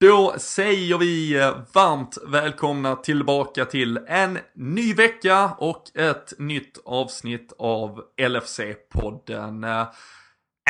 Då säger vi eh, varmt välkomna tillbaka till en ny vecka och ett nytt avsnitt av LFC-podden. Eh,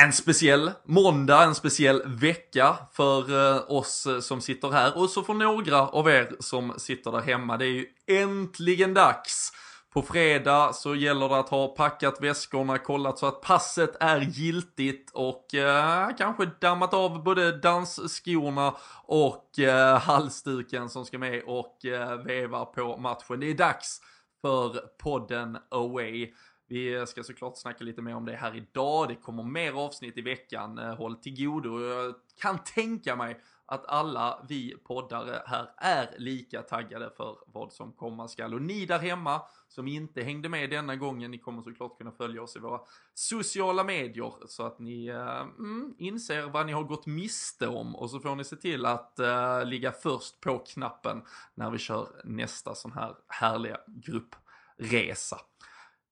en speciell måndag, en speciell vecka för eh, oss som sitter här och så för några av er som sitter där hemma. Det är ju äntligen dags på fredag så gäller det att ha packat väskorna, kollat så att passet är giltigt och eh, kanske dammat av både dansskorna och eh, halsduken som ska med och eh, veva på matchen. Det är dags för podden Away. Vi ska såklart snacka lite mer om det här idag. Det kommer mer avsnitt i veckan. Eh, håll till godo. Jag kan tänka mig att alla vi poddare här är lika taggade för vad som komma skall. Och ni där hemma som inte hängde med denna gången, ni kommer såklart kunna följa oss i våra sociala medier så att ni eh, mm, inser vad ni har gått miste om och så får ni se till att eh, ligga först på knappen när vi kör nästa sån här härliga gruppresa.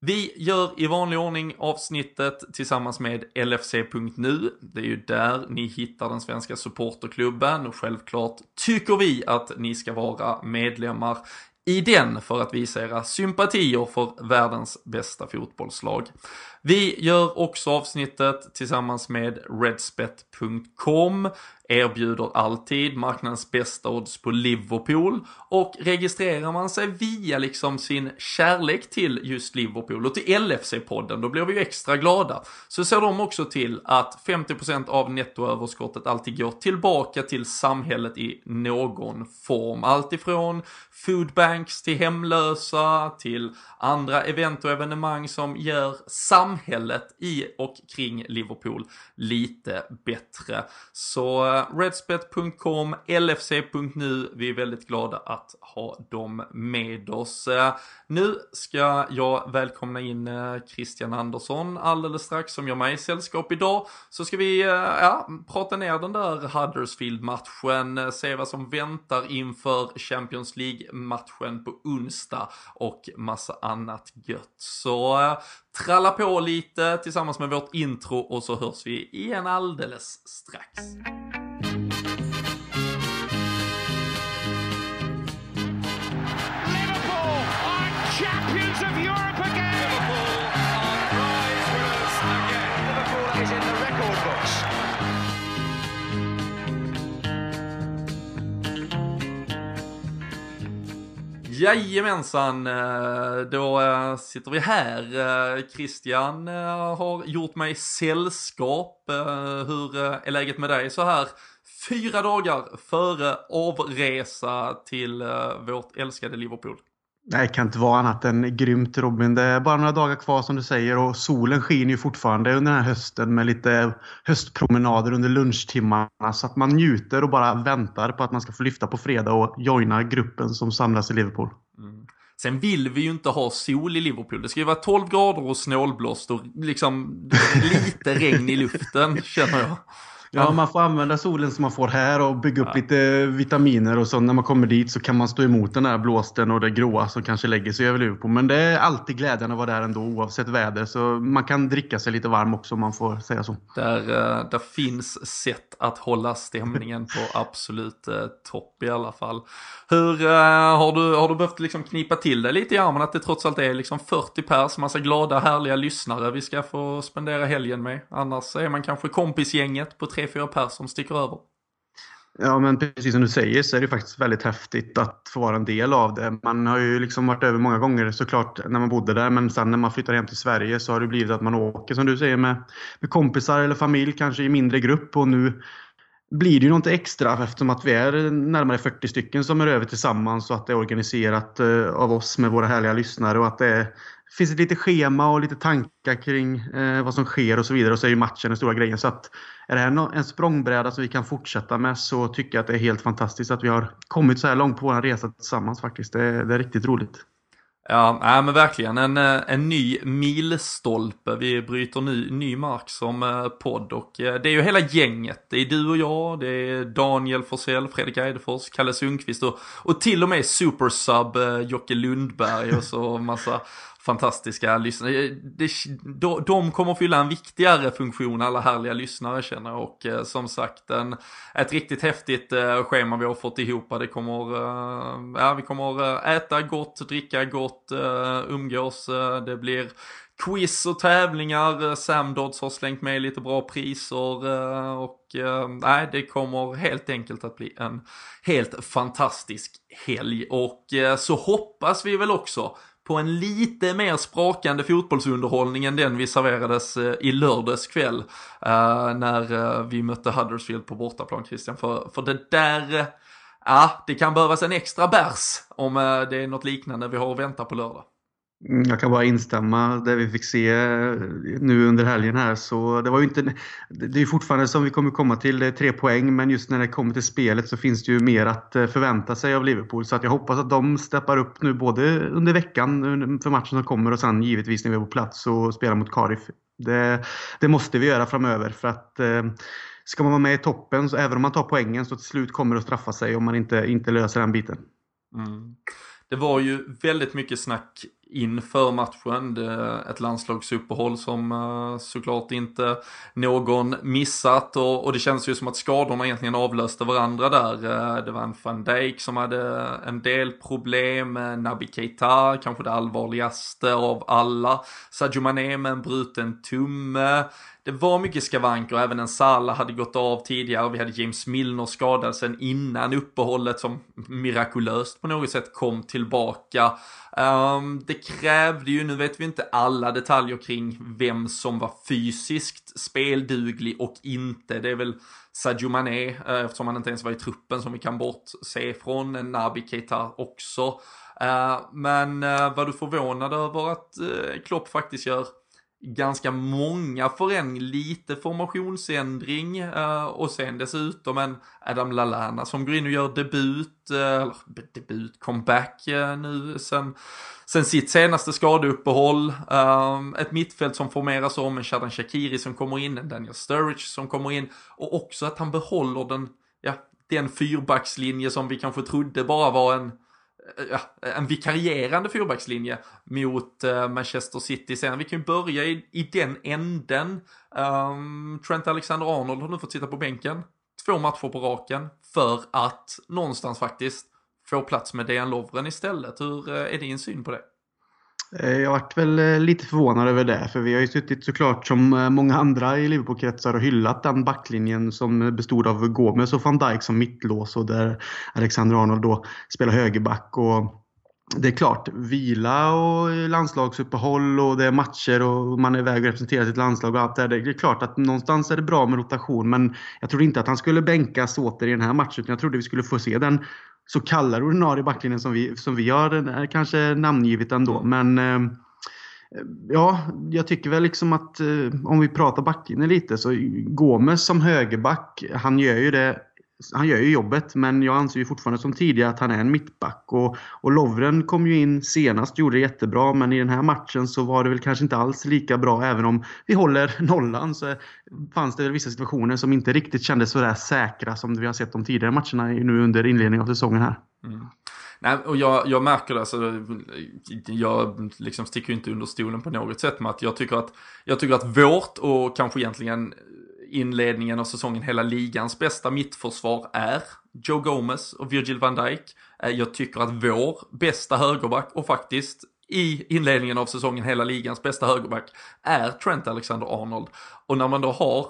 Vi gör i vanlig ordning avsnittet tillsammans med LFC.nu. Det är ju där ni hittar den svenska supporterklubben och självklart tycker vi att ni ska vara medlemmar i den för att visa era sympatier för världens bästa fotbollslag. Vi gör också avsnittet tillsammans med redspet.com erbjuder alltid marknadens bästa odds på Liverpool och registrerar man sig via liksom sin kärlek till just Liverpool och till LFC-podden då blir vi ju extra glada. Så ser de också till att 50% av nettoöverskottet alltid går tillbaka till samhället i någon form. Alltifrån foodbanks till hemlösa till andra event och evenemang som gör samhället samhället i och kring Liverpool lite bättre. Så eh, redspet.com, lfc.nu. Vi är väldigt glada att ha dem med oss. Eh, nu ska jag välkomna in eh, Christian Andersson alldeles strax som gör mig sällskap idag. Så ska vi ja, prata ner den där Huddersfield-matchen, se vad som väntar inför Champions League-matchen på onsdag och massa annat gött. Så tralla på lite tillsammans med vårt intro och så hörs vi igen alldeles strax. Jajamensan, eh, då eh, sitter vi här. Eh, Christian har gjort mig sällskap. Hur är läget med dig så här fyra dagar före avresa till vårt älskade Liverpool? Det kan inte vara annat än grymt Robin. Det är bara några dagar kvar som du säger och solen skiner ju fortfarande under den här hösten med lite höstpromenader under lunchtimmarna så att man njuter och bara väntar på att man ska få lyfta på fredag och joina gruppen som samlas i Liverpool. Mm. Sen vill vi ju inte ha sol i Liverpool. Det ska ju vara 12 grader och snålblåst och liksom lite regn i luften känner jag. Ja, man får använda solen som man får här och bygga upp ja. lite vitaminer och så när man kommer dit så kan man stå emot den här blåsten och det gråa som kanske lägger sig över Liverpool. Men det är alltid glädjande att vara där ändå oavsett väder så man kan dricka sig lite varm också om man får säga så. Där, eh, där finns sätt att hålla stämningen på absolut eh, topp i alla fall. Hur uh, har, du, har du behövt liksom knipa till dig lite i armen att det trots allt är liksom 40 pers, massa glada härliga lyssnare vi ska få spendera helgen med. Annars är man kanske kompisgänget på tre, fyra pers som sticker över. Ja, men precis som du säger så är det faktiskt väldigt häftigt att få vara en del av det. Man har ju liksom varit över många gånger såklart när man bodde där, men sen när man flyttar hem till Sverige så har det blivit att man åker som du säger med, med kompisar eller familj, kanske i mindre grupp och nu blir det ju något extra eftersom att vi är närmare 40 stycken som är över tillsammans och att det är organiserat eh, av oss med våra härliga lyssnare och att det är, finns ett litet schema och lite tankar kring eh, vad som sker och så vidare och så är ju matchen den stora grejen. Så att är det här en språngbräda som vi kan fortsätta med så tycker jag att det är helt fantastiskt att vi har kommit så här långt på vår resa tillsammans faktiskt. Det är, det är riktigt roligt. Ja, nej, men verkligen en, eh, en ny milstolpe. Vi bryter ny, ny mark som eh, podd och eh, det är ju hela gänget. Det är du och jag, det är Daniel Forsell, Fredrik Eidefors, Kalle Sundqvist och, och till och med supersub Jocke Lundberg och så massa fantastiska lyssnare. De, de kommer fylla en viktigare funktion, alla härliga lyssnare känner jag. Och eh, som sagt, en, ett riktigt häftigt eh, schema vi har fått ihop. Det kommer, eh, ja, vi kommer eh, äta gott, dricka gott, eh, umgås. Eh, det blir quiz och tävlingar. Sam Dodds har slängt med lite bra priser och nej, det kommer helt enkelt att bli en helt fantastisk helg. Och så hoppas vi väl också på en lite mer sprakande fotbollsunderhållning än den vi serverades eh, i lördags kväll eh, när eh, vi mötte Huddersfield på bortaplan Christian. För, för det där, ja, det kan behövas en extra bärs om det är något liknande vi har att vänta på lördag. Mm, jag kan bara instämma det vi fick se eh, nu under helgen här. Så det var ju inte, det är fortfarande som vi kommer komma till, tre poäng. Men just när det kommer till spelet så finns det ju mer att eh, förvänta sig av Liverpool. Så att jag hoppas att de steppar upp nu både under veckan för matchen som kommer och sen givetvis när vi är på plats och spelar mot Cardiff. Det, det måste vi göra framöver för att eh, ska man vara med i toppen, så även om man tar poängen, så till slut kommer det att straffa sig om man inte, inte löser den biten. Mm. Det var ju väldigt mycket snack inför matchen. Ett landslagsuppehåll som eh, såklart inte någon missat och, och, det känns ju som att skadorna egentligen avlöste varandra där. Eh, det var en van Dijk som hade en del problem, eh, Naby Keita kanske det allvarligaste av alla. Sadio Mané med en bruten tumme det var mycket skavanker, även en Salah hade gått av tidigare, vi hade James Milner skadad sen innan uppehållet som mirakulöst på något sätt kom tillbaka. Um, det krävde ju, nu vet vi inte alla detaljer kring vem som var fysiskt spelduglig och inte. Det är väl Sadio Mané, uh, eftersom han inte ens var i truppen som vi kan bortse från, Nabi Keita också. Uh, men eh, uh, var du förvånad över att uh, Klopp faktiskt gör ganska många förändringar, lite formationsändring eh, och sen dessutom en Adam Lallana som går in och gör debut, uh, eller debut, comeback eh, nu sen, sen sitt senaste skadeuppehåll. Eh, ett mittfält som formeras om, en Shadan Shakiri som kommer in, en Daniel Sturridge som kommer in och också att han behåller den, ja, den fyrbackslinje som vi kanske trodde bara var en Eh, en vikarierande fyrbackslinje mot eh, Manchester City sen. Vi kan ju börja i, i den änden. Um, Trent Alexander-Arnold har nu fått sitta på bänken två matcher på raken för att någonstans faktiskt få plats med Dejan Lovren istället. Hur eh, är din syn på det? Eh, jag varit väl eh, lite förvånad över det, för vi har ju suttit såklart som eh, många andra i Liverpool-kretsar och hyllat den backlinjen som bestod av Gomes och van Dijk som mittlås och där Alexander Arnold då spelar högerback. Och det är klart, vila och landslagsuppehåll och det är matcher och man är iväg och representerar sitt landslag och allt det där. Det är klart att någonstans är det bra med rotation men jag trodde inte att han skulle bänkas åter i den här matchen. utan Jag trodde vi skulle få se den så kallade ordinarie backlinjen som vi, som vi har kanske namngivit ändå. Men eh, ja, jag tycker väl liksom att eh, om vi pratar backlinjen lite så Gomes som högerback, han gör ju det han gör ju jobbet, men jag anser ju fortfarande som tidigare att han är en mittback. Och, och Lovren kom ju in senast, gjorde det jättebra, men i den här matchen så var det väl kanske inte alls lika bra. Även om vi håller nollan så fanns det väl vissa situationer som inte riktigt kändes sådär säkra som vi har sett de tidigare matcherna nu under inledningen av säsongen här. Mm. Nej, och jag, jag märker det, alltså, jag liksom sticker ju inte under stolen på något sätt med att jag tycker att, jag tycker att vårt och kanske egentligen inledningen av säsongen hela ligans bästa mittförsvar är Joe Gomez och Virgil van Dijk. Eh, jag tycker att vår bästa högerback och faktiskt i inledningen av säsongen hela ligans bästa högerback är Trent Alexander-Arnold. Och när man då har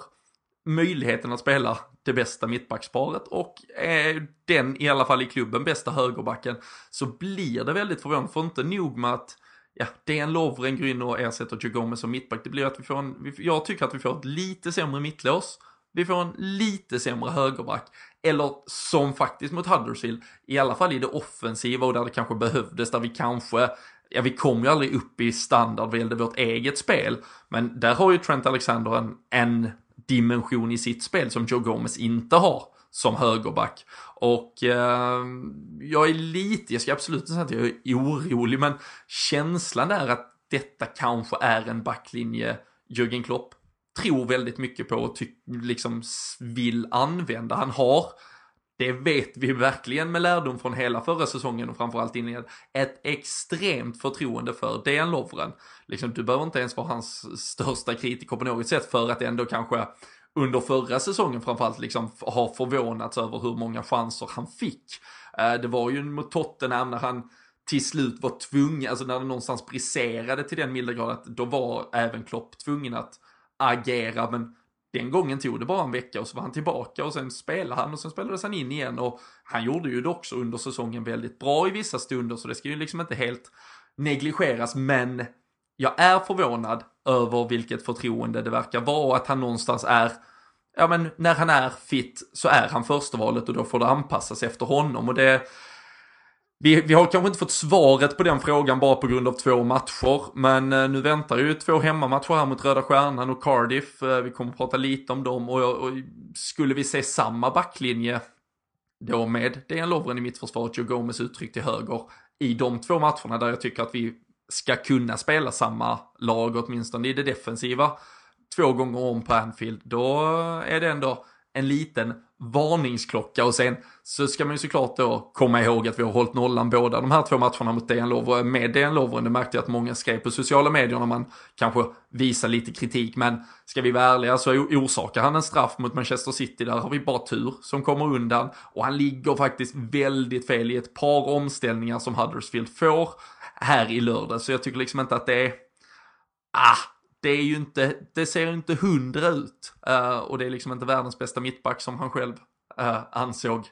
möjligheten att spela det bästa mittbacksparet och är den i alla fall i klubben bästa högerbacken så blir det väldigt förvånande för inte nog med att ja, DN Lovren går in och ersätter Joe Gomez som mittback. Det blir att vi får en, jag tycker att vi får ett lite sämre mittlås. Vi får en lite sämre högerback. Eller som faktiskt mot Huddersfield, i alla fall i det offensiva och där det kanske behövdes, där vi kanske Ja, vi kom ju aldrig upp i standard vad gällde vårt eget spel. Men där har ju Trent Alexander en, en dimension i sitt spel som Joe Gomez inte har som högerback. Och eh, jag är lite, jag ska absolut inte säga att jag är orolig, men känslan är att detta kanske är en backlinje Jürgen Klopp tror väldigt mycket på och ty- liksom vill använda. Han har det vet vi verkligen med lärdom från hela förra säsongen och framförallt innan ett extremt förtroende för Dejan Lovren. Liksom, du behöver inte ens vara hans största kritiker på något sätt för att ändå kanske under förra säsongen framförallt liksom har förvånats över hur många chanser han fick. Eh, det var ju mot Tottenham när han till slut var tvungen, alltså när det någonstans briserade till den milda grad att då var även Klopp tvungen att agera, men den gången tog det bara en vecka och så var han tillbaka och sen spelade han och sen spelades han in igen. Och han gjorde ju det också under säsongen väldigt bra i vissa stunder så det ska ju liksom inte helt negligeras. Men jag är förvånad över vilket förtroende det verkar vara och att han någonstans är ja men när han är fit så är han förstevalet och då får det anpassas efter honom och det vi, vi har kanske inte fått svaret på den frågan bara på grund av två matcher, men eh, nu väntar ju två hemmamatcher här mot Röda Stjärnan och Cardiff. Eh, vi kommer att prata lite om dem och, och skulle vi se samma backlinje då med Dejan Lovren i mittförsvaret, Joe Gomez uttryck till höger i de två matcherna där jag tycker att vi ska kunna spela samma lag, åtminstone i det defensiva, två gånger om på Anfield, då är det ändå en liten varningsklocka och sen så ska man ju såklart då komma ihåg att vi har hållit nollan båda de här två matcherna mot DN Lovren, med DN Lovren. Det märkte jag att många skrev på sociala medier när man kanske visar lite kritik. Men ska vi vara ärliga så orsakar han en straff mot Manchester City. Där har vi bara tur som kommer undan. Och han ligger faktiskt väldigt fel i ett par omställningar som Huddersfield får här i lördag. Så jag tycker liksom inte att det är... Ah, det är ju inte, det ser ju inte hundra ut. Uh, och det är liksom inte världens bästa mittback som han själv uh, ansåg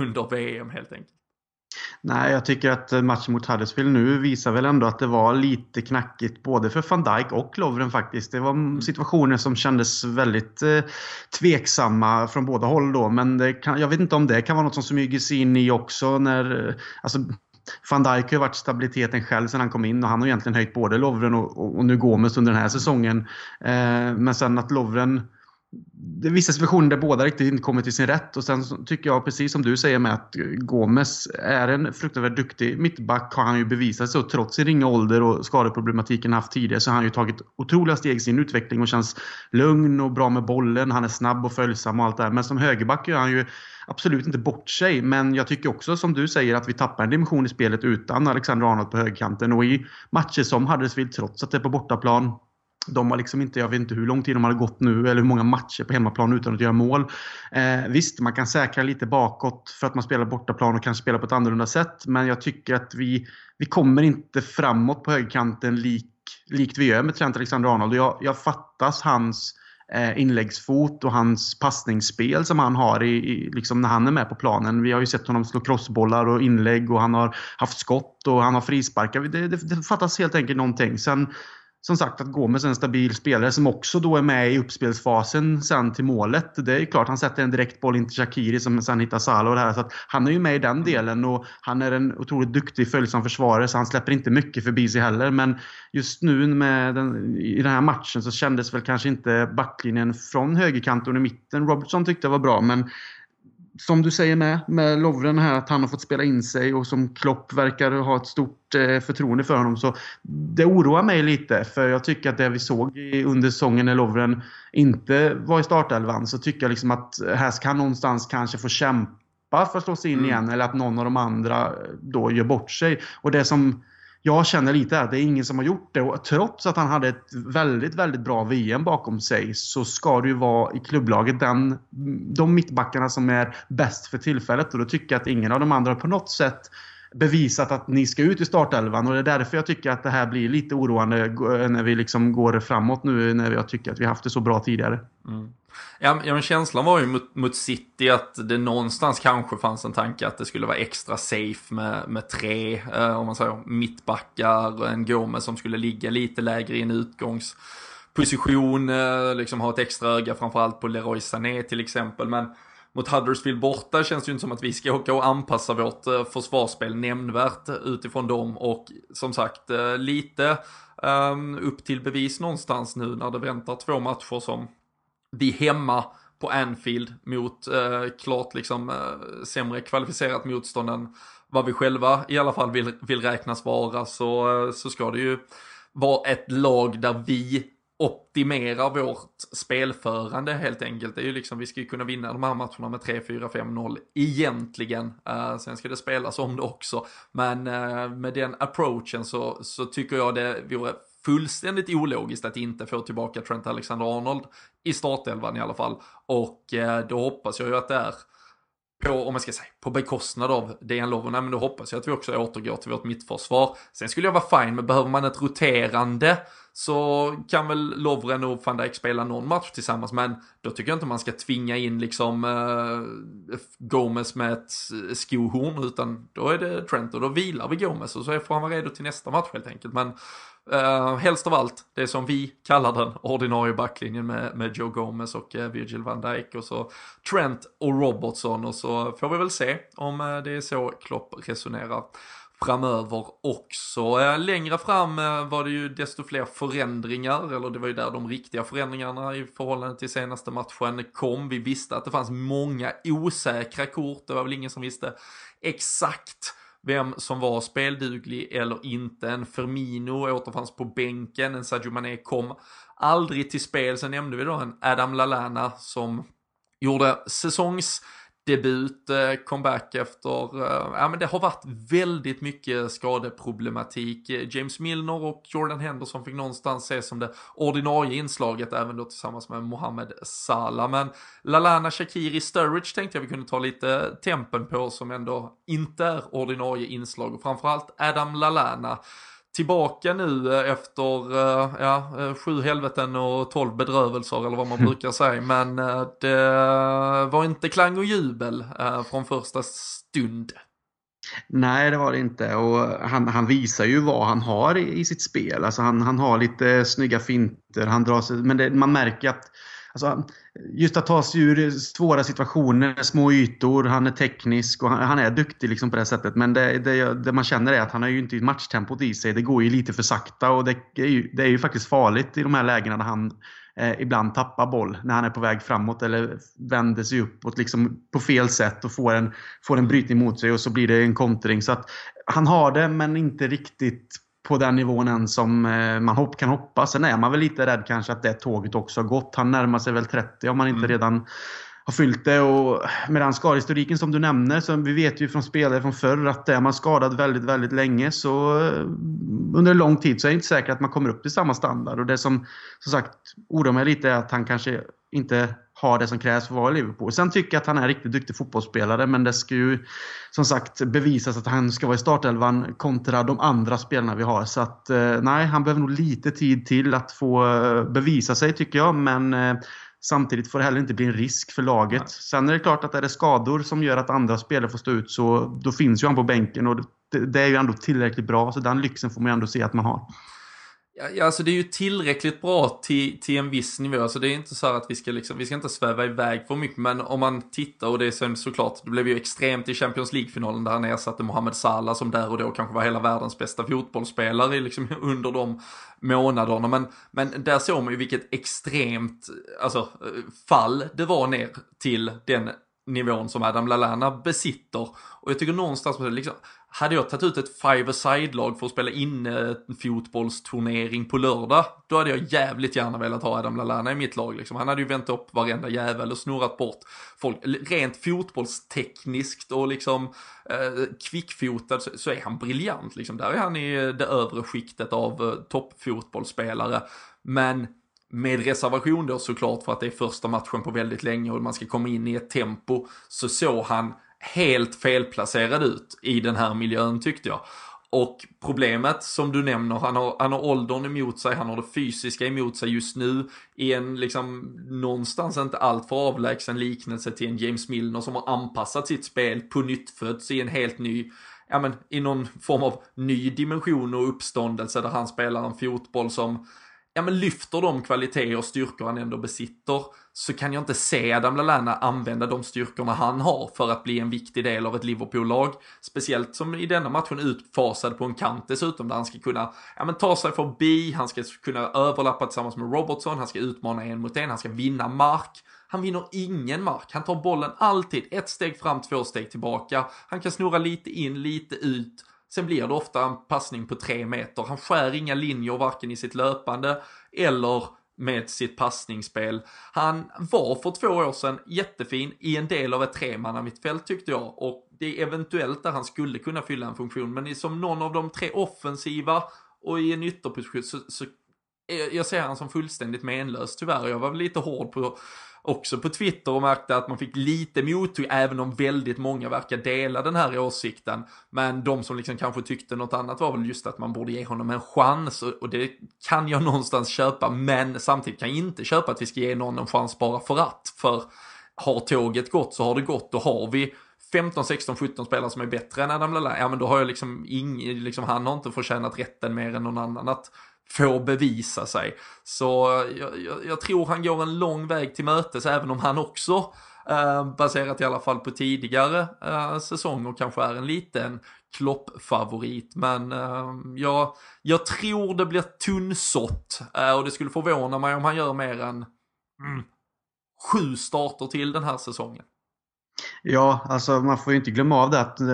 under VM helt enkelt. Nej, jag tycker att matchen mot Huddersfield nu visar väl ändå att det var lite knackigt både för van Dijk och Lovren faktiskt. Det var mm. situationer som kändes väldigt eh, tveksamma från båda håll då. Men kan, jag vet inte om det kan vara något som smyger sig in i också när... Alltså, Van Dijk har ju varit stabiliteten själv sedan han kom in och han har egentligen höjt både Lovren och, och, och nu Gomes under den här säsongen. Eh, men sen att Lovren det är vissa situationer där båda riktigt inte kommer till sin rätt och sen tycker jag precis som du säger med att Gomes är en fruktansvärt duktig mittback har han ju bevisat sig och trots sin ringa ålder och skadeproblematiken han haft tidigare så har han ju tagit otroliga steg i sin utveckling och känns lugn och bra med bollen. Han är snabb och följsam och allt det här. Men som högerback gör han ju absolut inte bort sig. Men jag tycker också som du säger att vi tappar en dimension i spelet utan Alexander Arnold på högkanten. Och i matcher som Huddersfield, trots att det är på bortaplan, de har liksom inte, jag vet inte hur lång tid de hade gått nu eller hur många matcher på hemmaplan utan att göra mål. Eh, visst, man kan säkra lite bakåt för att man spelar bortaplan och kanske spelar på ett annorlunda sätt. Men jag tycker att vi, vi kommer inte framåt på högerkanten lik, likt vi gör med Trent Alexander-Arnold. Jag, jag fattas hans eh, inläggsfot och hans passningsspel som han har i, i, liksom när han är med på planen. Vi har ju sett honom slå crossbollar och inlägg och han har haft skott och han har frisparkar. Det, det, det fattas helt enkelt någonting. Sen som sagt att gå med en stabil spelare som också då är med i uppspelsfasen sen till målet. Det är klart han sätter en direkt boll in till Shakiri som sen hittar Salah här. Så att han är ju med i den delen och han är en otroligt duktig följsam försvarare så han släpper inte mycket förbi sig heller. Men just nu med den, i den här matchen så kändes väl kanske inte backlinjen från högerkanten och i mitten. Robertson tyckte jag var bra men som du säger med, med Lovren här, att han har fått spela in sig och som Klopp verkar ha ett stort eh, förtroende för honom. Så det oroar mig lite, för jag tycker att det vi såg under säsongen när Lovren inte var i startelvan, så tycker jag liksom att här ska han någonstans kanske få kämpa för att slå sig in mm. igen, eller att någon av de andra då gör bort sig. Och det som jag känner lite att det är ingen som har gjort det. Och trots att han hade ett väldigt, väldigt bra VM bakom sig så ska det ju vara i klubblaget den, de mittbackarna som är bäst för tillfället. Och då tycker jag att ingen av de andra på något sätt bevisat att ni ska ut i startelvan och det är därför jag tycker att det här blir lite oroande eh, när vi liksom går framåt nu när jag tycker att vi haft det så bra tidigare. Mm. Ja, men känslan var ju mot, mot City att det någonstans kanske fanns en tanke att det skulle vara extra safe med, med tre, eh, om man säger mittbackar, en Gomez som skulle ligga lite lägre i en utgångsposition, eh, liksom ha ett extra öga framförallt på Leroy Sané till exempel. Men mot Huddersfield borta känns det ju inte som att vi ska åka och anpassa vårt eh, försvarsspel nämnvärt eh, utifrån dem och som sagt eh, lite um, upp till bevis någonstans nu när det väntar två matcher som vi hemma på Anfield mot eh, klart liksom eh, sämre kvalificerat motstånd än vad vi själva i alla fall vill, vill räknas vara så, eh, så ska det ju vara ett lag där vi optimerar vårt spelförande helt enkelt. Det är ju liksom, vi ska ju kunna vinna de här matcherna med 3, 4, 5, 0 egentligen. Uh, sen ska det spelas om det också. Men uh, med den approachen så, så tycker jag det vore fullständigt ologiskt att inte få tillbaka Trent Alexander-Arnold i startelvan i alla fall. Och eh, då hoppas jag ju att det är på, om man ska säga, på bekostnad av Dejan Lovren, men då hoppas jag att vi också återgår till vårt mittförsvar. Sen skulle jag vara fine, men behöver man ett roterande så kan väl Lovren och van Dijk spela någon match tillsammans, men då tycker jag inte man ska tvinga in liksom eh, Gomes med ett eh, skohorn, utan då är det Trent och då vilar vi Gomes och så får han vara redo till nästa match helt enkelt. Men Uh, helst av allt, det som vi kallar den ordinarie backlinjen med, med Joe Gomez och uh, Virgil van Dijk och så Trent och Robertson och så får vi väl se om uh, det är så Klopp resonerar framöver också. Längre fram var det ju desto fler förändringar, eller det var ju där de riktiga förändringarna i förhållande till senaste matchen kom. Vi visste att det fanns många osäkra kort, det var väl ingen som visste exakt vem som var spelduglig eller inte. En Firmino återfanns på bänken, en Sadio Mané kom aldrig till spel. Sen nämnde vi då en Adam Lallana som gjorde säsongs debut, eh, comeback efter, eh, ja men det har varit väldigt mycket skadeproblematik. James Milner och Jordan Henderson fick någonstans ses som det ordinarie inslaget, även då tillsammans med Mohamed Salah. Men Lalana Shakiri Sturridge tänkte jag vi kunde ta lite tempen på som ändå inte är ordinarie inslag och framförallt Adam Lalana tillbaka nu eh, efter eh, ja, eh, sju helveten och tolv bedrövelser eller vad man brukar säga. Men det var inte klang och jubel från första stund. Nej, det var det inte. Och han, han visar ju vad han har i, i sitt spel. Alltså han, han har lite snygga finter, han drar sig, men det, man märker att Alltså, just att ta sig ur svåra situationer, små ytor, han är teknisk och han, han är duktig liksom på det sättet. Men det, det, det, man känner är att han har ju inte matchtempot i sig. Det går ju lite för sakta och det är ju, det är ju faktiskt farligt i de här lägena där han eh, ibland tappar boll när han är på väg framåt eller vänder sig uppåt liksom på fel sätt och får en, får en brytning mot sig och så blir det en kontring. Så att han har det men inte riktigt på den nivån än som eh, man hopp, kan hoppas. Sen är man väl lite rädd kanske att det tåget också har gått. Han närmar sig väl 30 om man inte mm. redan har fyllt det. Och med den skadehistoriken som du nämner, så vi vet ju från spelare från förr att är man skadad väldigt, väldigt länge så eh, under lång tid så är det inte säkert att man kommer upp till samma standard. Och det som som sagt oroar mig lite är att han kanske inte har det som krävs för att vara i Liverpool. Sen tycker jag att han är en riktigt duktig fotbollsspelare men det ska ju som sagt bevisas att han ska vara i startelvan kontra de andra spelarna vi har. Så att eh, nej, han behöver nog lite tid till att få eh, bevisa sig tycker jag men eh, Samtidigt får det heller inte bli en risk för laget. Sen är det klart att är det skador som gör att andra spelare får stå ut så då finns ju han på bänken och det, det är ju ändå tillräckligt bra så den lyxen får man ju ändå se att man har. Ja, alltså det är ju tillräckligt bra till, till en viss nivå. Alltså det är inte så att vi ska liksom, vi ska inte sväva iväg för mycket. Men om man tittar, och det är sen såklart, det blev ju extremt i Champions League-finalen där han ersatte Mohamed Salah som där och då kanske var hela världens bästa fotbollsspelare liksom under de månaderna. Men, men där såg man ju vilket extremt, alltså fall det var ner till den nivån som Adam Lallana besitter. Och jag tycker någonstans, liksom, hade jag tagit ut ett five-a-side-lag för att spela in eh, en fotbollsturnering på lördag, då hade jag jävligt gärna velat ha Adam Lallana i mitt lag. Liksom. Han hade ju vänt upp varenda jävel och snurrat bort folk. Rent fotbollstekniskt och liksom eh, kvickfotad så, så, är han briljant. Liksom. Där är han i eh, det övre skiktet av eh, toppfotbollsspelare. Men med reservation då såklart för att det är första matchen på väldigt länge och man ska komma in i ett tempo, så såg han helt felplacerad ut i den här miljön tyckte jag. Och problemet som du nämner, han har, han har åldern emot sig, han har det fysiska emot sig just nu i en liksom någonstans inte alltför avlägsen liknelse till en James Milner som har anpassat sitt spel på nyttfötts i en helt ny ja men i någon form av ny dimension och uppståndelse där han spelar en fotboll som ja, men lyfter de kvaliteter och styrkor han ändå besitter så kan jag inte se Adam Lallana använda de styrkorna han har för att bli en viktig del av ett Liverpool-lag. Speciellt som i denna matchen utfasad på en kant dessutom där han ska kunna ja, men ta sig förbi, han ska kunna överlappa tillsammans med Robertson, han ska utmana en mot en, han ska vinna mark. Han vinner ingen mark. Han tar bollen alltid ett steg fram, två steg tillbaka. Han kan snurra lite in, lite ut. Sen blir det ofta en passning på tre meter. Han skär inga linjer varken i sitt löpande eller med sitt passningsspel. Han var för två år sedan jättefin i en del av ett tremannamittfält tyckte jag och det är eventuellt där han skulle kunna fylla en funktion men som någon av de tre offensiva och i en ytterposition så, så jag ser han som fullständigt menlös tyvärr. Jag var väl lite hård på också på Twitter och märkte att man fick lite mothugg, även om väldigt många verkar dela den här åsikten. Men de som liksom kanske tyckte något annat var väl just att man borde ge honom en chans och det kan jag någonstans köpa, men samtidigt kan jag inte köpa att vi ska ge någon en chans bara för att. För har tåget gått så har det gått, då har vi 15, 16, 17 spelare som är bättre än Adam Lallana, ja men då har jag liksom ingen, liksom han har inte förtjänat rätten mer än någon annan att får bevisa sig. Så jag, jag, jag, tror han går en lång väg till mötes, även om han också, eh, baserat i alla fall på tidigare eh, säsonger, kanske är en liten kloppfavorit. Men eh, jag, jag tror det blir tunnsått eh, och det skulle förvåna mig om han gör mer än mm, sju starter till den här säsongen. Ja, alltså man får ju inte glömma av det att eh,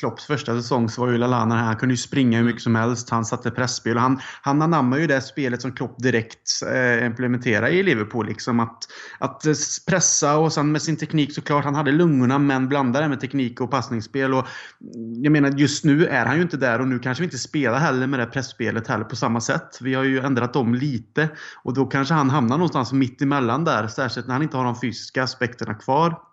Klopps första säsong så var ju Lalana här. Han kunde ju springa hur mycket som helst. Han satte pressspel och han, han anammar ju det spelet som Klopp direkt eh, implementerade i Liverpool. Liksom att, att eh, pressa och sen med sin teknik såklart. Han hade lungorna men blandade det med teknik och passningsspel. Och, mm, jag menar just nu är han ju inte där och nu kanske vi inte spelar heller med det pressspelet heller på samma sätt. Vi har ju ändrat om lite och då kanske han hamnar någonstans mitt emellan där. Särskilt när han inte har de fysiska aspekterna kvar.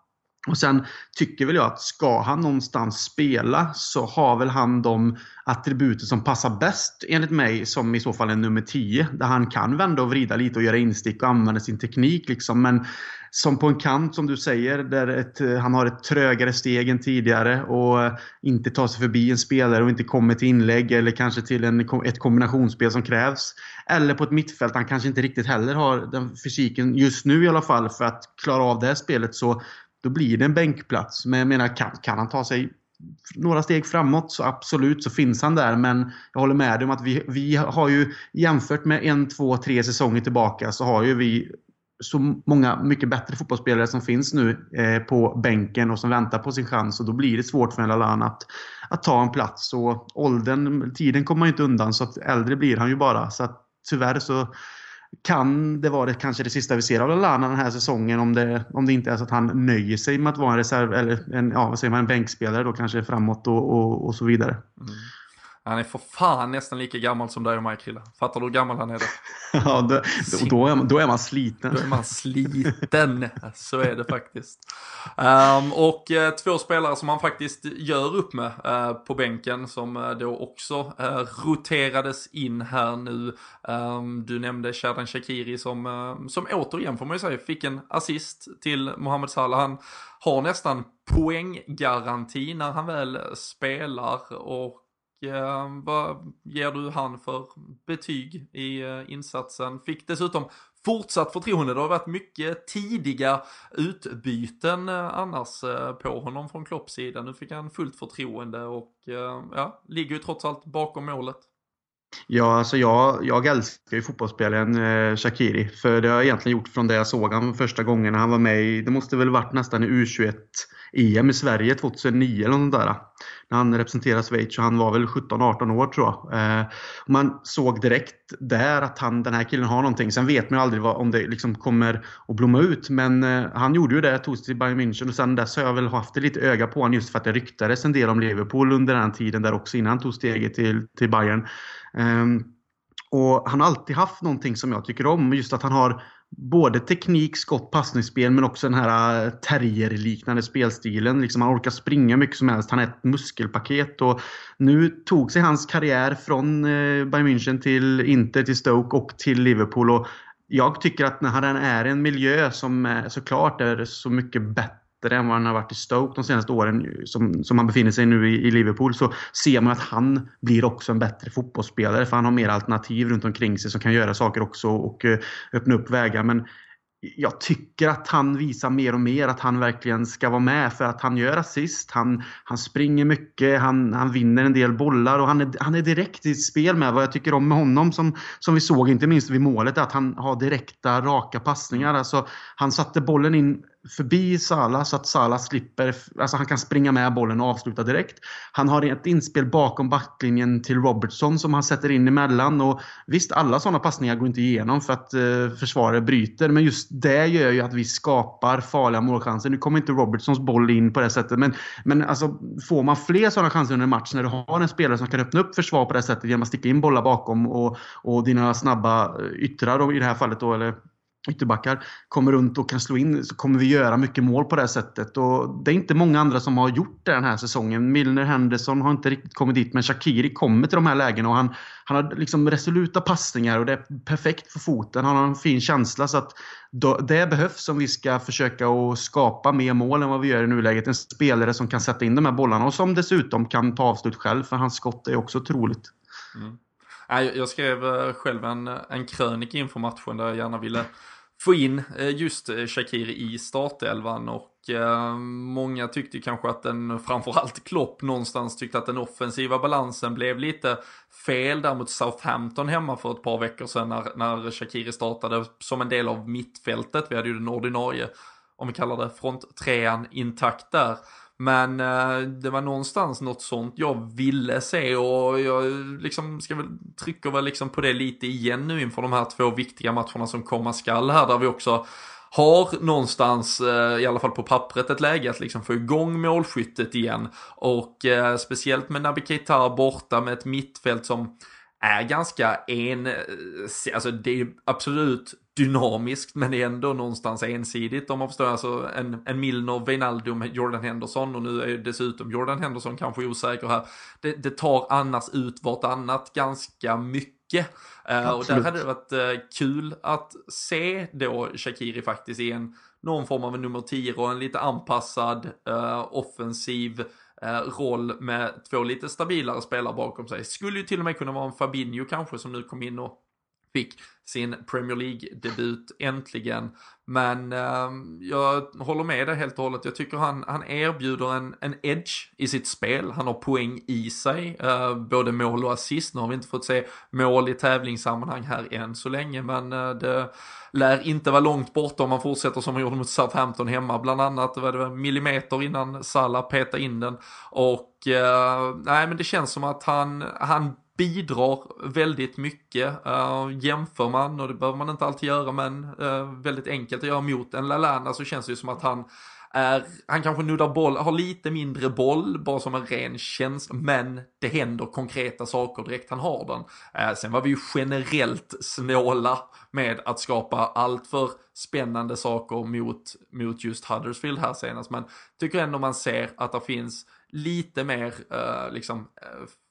Och sen tycker väl jag att ska han någonstans spela så har väl han de attributen som passar bäst enligt mig som i så fall är nummer 10. Där han kan vända och vrida lite och göra instick och använda sin teknik. Liksom. Men som på en kant som du säger där ett, han har ett trögare steg än tidigare och inte tar sig förbi en spelare och inte kommer till inlägg eller kanske till en, ett kombinationsspel som krävs. Eller på ett mittfält han kanske inte riktigt heller har den fysiken just nu i alla fall för att klara av det här spelet så då blir det en bänkplats. Men jag menar, kan, kan han ta sig några steg framåt så absolut så finns han där. Men jag håller med dig om att vi, vi har ju jämfört med en, två, tre säsonger tillbaka så har ju vi så många mycket bättre fotbollsspelare som finns nu eh, på bänken och som väntar på sin chans och då blir det svårt för en Lalan att, att ta en plats. Och åldern, tiden kommer man ju inte undan så att äldre blir han ju bara. Så att tyvärr så kan det vara det, kanske det sista vi ser av Lallana den här säsongen om det, om det inte är så att han nöjer sig med att vara en reserv eller en, ja, vad säger man, en bänkspelare då kanske framåt och, och, och så vidare. Mm. Han är för fan nästan lika gammal som dig och mig Krille. Fattar du hur gammal han är då? ja, då, då, är man, då är man sliten. Då är man sliten, så är det faktiskt. Um, och uh, två spelare som han faktiskt gör upp med uh, på bänken som uh, då också roterades in här nu. Um, du nämnde Shadan Shakiri som, som återigen får man ju säga fick en assist till Mohamed Salah. Han har nästan poänggaranti när han väl spelar och eh, Eh, vad ger du han för betyg i eh, insatsen? Fick dessutom fortsatt förtroende. Det har varit mycket tidiga utbyten eh, annars eh, på honom från Klopps sida. Nu fick han fullt förtroende och eh, ja, ligger ju trots allt bakom målet. Ja, alltså jag, jag älskar ju fotbollsspelaren eh, Shakiri. För det har jag egentligen gjort från det jag såg honom första gången när han var med i, det måste väl varit nästan i U21 EM i Sverige 2009 eller något där. När han representerade Schweiz och han var väl 17-18 år tror jag. Eh, man såg direkt där att han, den här killen har någonting. Sen vet man ju aldrig vad, om det liksom kommer att blomma ut. Men eh, han gjorde ju det, tog sig till Bayern München och sen dess har jag väl haft det lite öga på honom just för att det ryktades en del om Liverpool under den tiden där också innan han tog steget till, till Bayern. Eh, och Han har alltid haft någonting som jag tycker om. Just att han har både teknik, skott, passningsspel men också den här eh, terrierliknande spelstilen. Liksom han orkar springa mycket som helst. Han är ett muskelpaket. Och nu tog sig hans karriär från eh, Bayern München till Inter, till Stoke och till Liverpool. Och jag tycker att när han är i en miljö som eh, såklart är så mycket bättre bättre än vad han har varit i Stoke de senaste åren som, som han befinner sig nu i, i, Liverpool så ser man att han blir också en bättre fotbollsspelare för han har mer alternativ runt omkring sig som kan göra saker också och eh, öppna upp vägar. Men jag tycker att han visar mer och mer att han verkligen ska vara med för att han gör assist, han, han springer mycket, han, han vinner en del bollar och han är, han är direkt i spel med vad jag tycker om med honom som, som vi såg inte minst vid målet, är att han har direkta raka passningar. Alltså, han satte bollen in förbi Salah så att Salah slipper, alltså han kan springa med bollen och avsluta direkt. Han har ett inspel bakom backlinjen till Robertson som han sätter in emellan. Och visst, alla sådana passningar går inte igenom för att eh, försvaret bryter. Men just det gör ju att vi skapar farliga målchanser. Nu kommer inte Robertsons boll in på det sättet. Men, men alltså, får man fler sådana chanser under en match när du har en spelare som kan öppna upp försvar på det sättet genom att sticka in bollar bakom och, och dina snabba eh, yttrar då, i det här fallet då, eller ytterbackar kommer runt och kan slå in så kommer vi göra mycket mål på det sättet. Och det är inte många andra som har gjort det den här säsongen. Milner Henderson har inte riktigt kommit dit men Shakiri kommer till de här lägena och han, han har liksom resoluta passningar och det är perfekt för foten. Han har en fin känsla så att det behövs om vi ska försöka att skapa mer mål än vad vi gör i nuläget. En spelare som kan sätta in de här bollarna och som dessutom kan ta avslut själv för hans skott är också otroligt. Mm. Jag skrev eh, själv en, en krönika inför matchen där jag gärna ville få in eh, just eh, Shakiri i startelvan och eh, många tyckte kanske att den, framförallt Klopp någonstans tyckte att den offensiva balansen blev lite fel där mot Southampton hemma för ett par veckor sedan när, när Shakiri startade som en del av mittfältet. Vi hade ju den ordinarie, om vi kallar det fronttrean intakt där. Men eh, det var någonstans något sånt jag ville se och jag liksom ska väl, trycker väl liksom på det lite igen nu inför de här två viktiga matcherna som komma skall här där vi också har någonstans, eh, i alla fall på pappret, ett läge att liksom få igång målskyttet igen. Och eh, speciellt med Naby Keita borta med ett mittfält som är ganska en, eh, alltså det är absolut dynamiskt men det är ändå någonstans ensidigt om man förstår. Alltså en, en Milner, Wijnaldum, Jordan Henderson och nu är ju dessutom Jordan Henderson kanske osäker här. Det, det tar annars ut vartannat ganska mycket. Uh, och där hade det varit uh, kul att se då Shakiri faktiskt i en någon form av en nummer 10 och en lite anpassad uh, offensiv roll med två lite stabilare spelare bakom sig. Skulle ju till och med kunna vara en Fabinho kanske som nu kom in och fick sin Premier League-debut äntligen. Men eh, jag håller med dig helt och hållet. Jag tycker han, han erbjuder en, en edge i sitt spel. Han har poäng i sig, eh, både mål och assist. Nu har vi inte fått se mål i tävlingssammanhang här än så länge, men eh, det lär inte vara långt borta om man fortsätter som man gjorde mot Southampton hemma. Bland annat det var det millimeter innan Salah petade in den. Och eh, nej, men det känns som att han, han bidrar väldigt mycket. Uh, jämför man, och det behöver man inte alltid göra, men uh, väldigt enkelt att göra mot en Lalana så känns det ju som att han är, han kanske nuddar boll, har lite mindre boll, bara som en ren tjänst, men det händer konkreta saker direkt han har den. Uh, sen var vi ju generellt snåla med att skapa allt för spännande saker mot, mot just Huddersfield här senast, men tycker ändå man ser att det finns lite mer, liksom,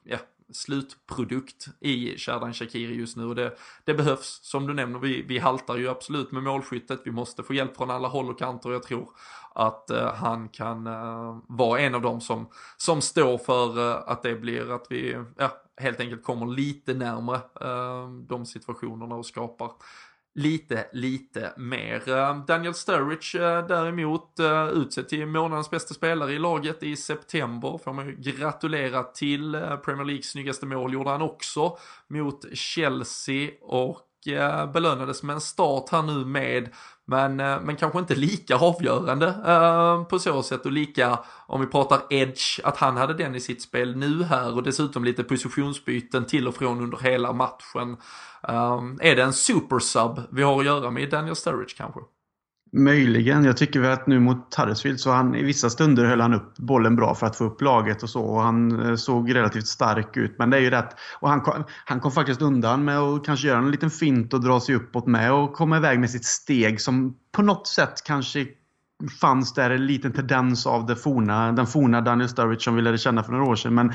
ja, slutprodukt i Sherdan Shakiri just nu och det, det behövs. Som du nämner, vi, vi haltar ju absolut med målskyttet. Vi måste få hjälp från alla håll och kanter och jag tror att eh, han kan eh, vara en av dem som, som står för eh, att det blir att vi ja, helt enkelt kommer lite närmre eh, de situationerna och skapar lite, lite mer. Eh, Daniel Sturridge eh, däremot eh, utsedd till månadens bästa spelare i laget i september. Får man ju gratulera till. Premier Leagues snyggaste mål gjorde han också mot Chelsea och Eh, belönades med en start här nu med men, eh, men kanske inte lika avgörande eh, på så sätt och lika, om vi pratar edge, att han hade den i sitt spel nu här och dessutom lite positionsbyten till och från under hela matchen. Är det en supersub vi har att göra med Daniel Sturridge kanske? Möjligen. Jag tycker väl att nu mot Huddersfield så han i vissa stunder höll han upp bollen bra för att få upp laget och så. Och han eh, såg relativt stark ut. Men det är ju rätt. Och han kom, han kom faktiskt undan med att kanske göra en liten fint och dra sig uppåt med och komma iväg med sitt steg som på något sätt kanske fanns där en liten tendens av det forna, den forna Daniel Sturridge som vi lärde känna för några år sedan. Men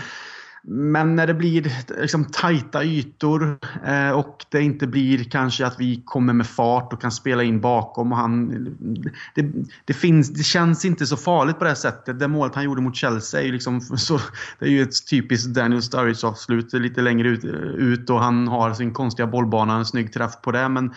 men när det blir liksom tajta ytor eh, och det inte blir kanske att vi kommer med fart och kan spela in bakom. Och han, det, det, finns, det känns inte så farligt på det här sättet. Det målet han gjorde mot Chelsea är ju, liksom så, det är ju ett typiskt Daniel Sturridge avslut lite längre ut, ut och han har sin konstiga bollbana, en snygg träff på det. Men